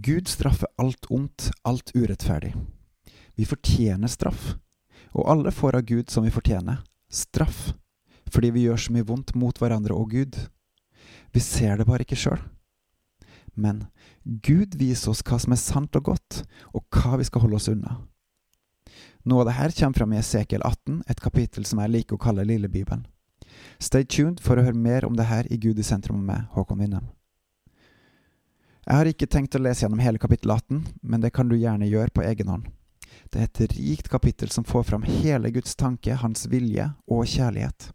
Gud straffer alt ondt, alt urettferdig. Vi fortjener straff, og alle får av Gud som vi fortjener, straff, fordi vi gjør så mye vondt mot hverandre og Gud. Vi ser det bare ikke sjøl. Men Gud viser oss hva som er sant og godt, og hva vi skal holde oss unna. Noe av det her kommer fram i Esekiel 18, et kapittel som jeg liker å kalle Lillebibelen. Stay tuned for å høre mer om det her i Gud i sentrum med Håkon Winnem. Jeg har ikke tenkt å lese gjennom hele kapittel 18, men det kan du gjerne gjøre på egen hånd. Det er et rikt kapittel som får fram hele Guds tanke, hans vilje og kjærlighet.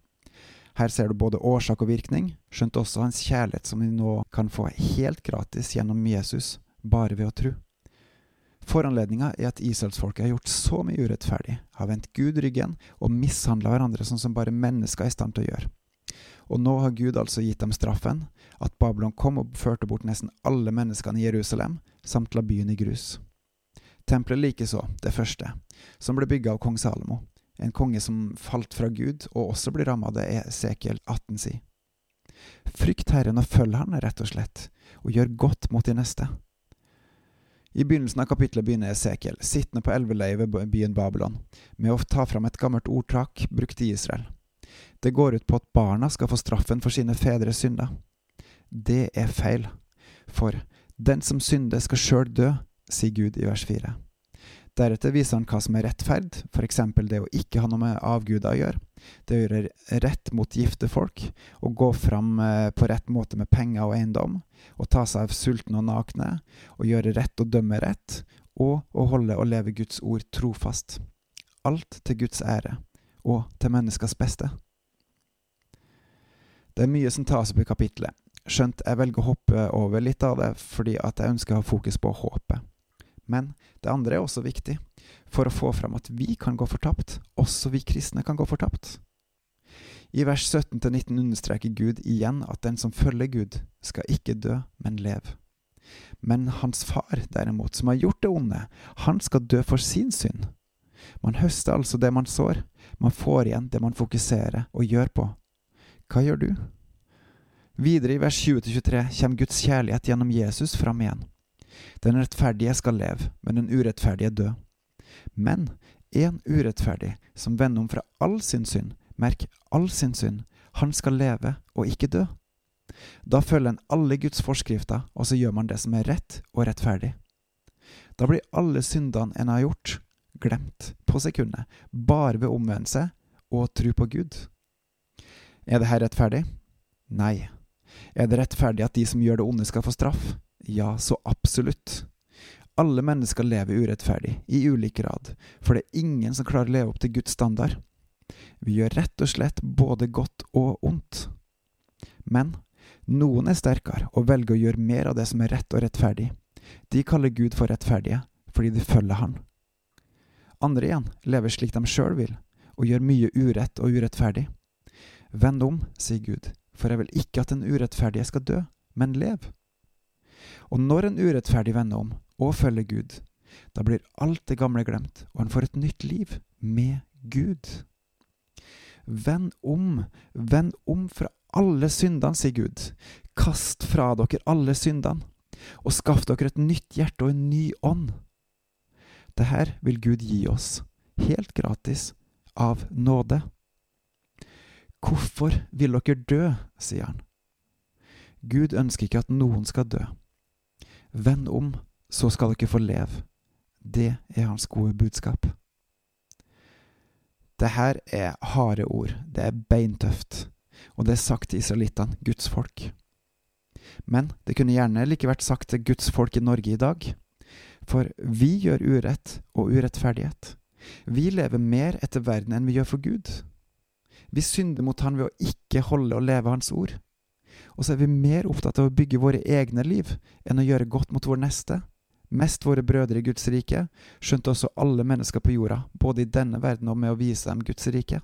Her ser du både årsak og virkning, skjønt også hans kjærlighet som vi nå kan få helt gratis gjennom Jesus, bare ved å tro. Foranledninga er at Israelsfolket har gjort så mye urettferdig, har vendt Gud ryggen og mishandla hverandre sånn som bare mennesker er i stand til å gjøre. Og nå har Gud altså gitt dem straffen, at Babylon kom og førte bort nesten alle menneskene i Jerusalem, samt la byen i grus. Tempelet likeså, det første, som ble bygga av kong Salomo, en konge som falt fra Gud og også blir ramma av det Esekiel 18 sier. Frykt Herren og følg Han, rett og slett, og gjør godt mot de neste. I begynnelsen av kapittelet begynner Esekiel, sittende på elveleiet ved byen Babylon, med å ta fram et gammelt ordtak brukt i Israel. Det går ut på at barna skal få straffen for sine fedres synder. Det er feil, for den som synder skal sjøl dø, sier Gud i vers fire. Deretter viser han hva som er rettferd, eksempel det å ikke ha noe med avguder å gjøre, det å gjøre rett mot gifte folk, å gå fram eh, på rett måte med penger og eiendom, å ta seg av sultne og nakne, å gjøre rett og dømme rett, og å holde og leve Guds ord trofast. Alt til Guds ære, og til menneskers beste. Det er mye som tas opp i kapitlet, skjønt jeg velger å hoppe over litt av det fordi at jeg ønsker å ha fokus på håpet. Men det andre er også viktig, for å få fram at vi kan gå fortapt, også vi kristne kan gå fortapt. I vers 17-19 understreker Gud igjen at den som følger Gud, skal ikke dø, men leve. Men hans far, derimot, som har gjort det onde, han skal dø for sin synd. Man høster altså det man sår, man får igjen det man fokuserer og gjør på. Hva gjør du? Videre i vers 20-23 kommer Guds kjærlighet gjennom Jesus fram igjen. Den rettferdige skal leve, men den urettferdige dø. Men en urettferdig som vender om fra all sin synd, merk all sin synd, han skal leve og ikke dø. Da følger en alle Guds forskrifter, og så gjør man det som er rett og rettferdig. Da blir alle syndene en har gjort, glemt på sekundet, bare ved omvendelse og tro på Gud. Er det her rettferdig? Nei. Er det rettferdig at de som gjør det onde, skal få straff? Ja, så absolutt. Alle mennesker lever urettferdig, i ulik grad, for det er ingen som klarer å leve opp til Guds standard. Vi gjør rett og slett både godt og ondt. Men noen er sterkere og velger å gjøre mer av det som er rett og rettferdig. De kaller Gud for rettferdige, fordi de følger Han. Andre igjen lever slik de sjøl vil, og gjør mye urett og urettferdig. Vend om, sier Gud, for jeg vil ikke at den urettferdige skal dø, men leve. Og når en urettferdig vender om og følger Gud, da blir alt det gamle glemt, og han får et nytt liv med Gud. Vend om, vend om fra alle syndene, sier Gud. Kast fra dere alle syndene, og skaff dere et nytt hjerte og en ny ånd. Det her vil Gud gi oss, helt gratis, av nåde. Hvorfor vil dere dø, sier han. Gud ønsker ikke at noen skal dø. Vend om, så skal dere få leve. Det er hans gode budskap. Det her er harde ord, det er beintøft, og det er sagt til israelittene, Guds folk. Men det kunne gjerne like vært sagt til Guds folk i Norge i dag, for vi gjør urett og urettferdighet. Vi lever mer etter verden enn vi gjør for Gud. Vi synder mot Han ved å ikke holde og leve Hans ord. Og så er vi mer opptatt av å bygge våre egne liv enn å gjøre godt mot vår neste. Mest våre brødre i Guds rike, skjønte også alle mennesker på jorda, både i denne verden og med å vise dem Guds rike.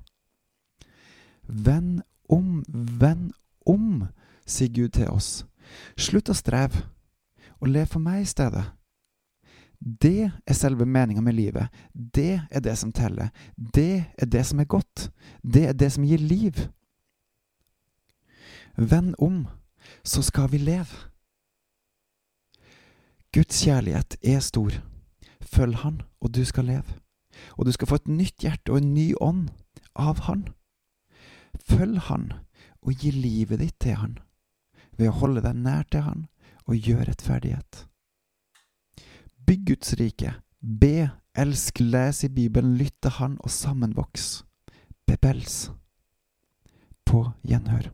Vend om, vend om, sier Gud til oss. Slutt å streve, og lev for meg i stedet. Det er selve meninga med livet. Det er det som teller. Det er det som er godt. Det er det som gir liv. Vend om, så skal vi leve. Guds kjærlighet er stor. Følg Han, og du skal leve. Og du skal få et nytt hjerte og en ny ånd av Han. Følg Han og gi livet ditt til Han ved å holde deg nær til Han og gjøre rettferdighet. Bygg Guds rike. Be, elsk, les i Bibelen, lytt til Han og sammenvoks. Bebels. På gjenhør.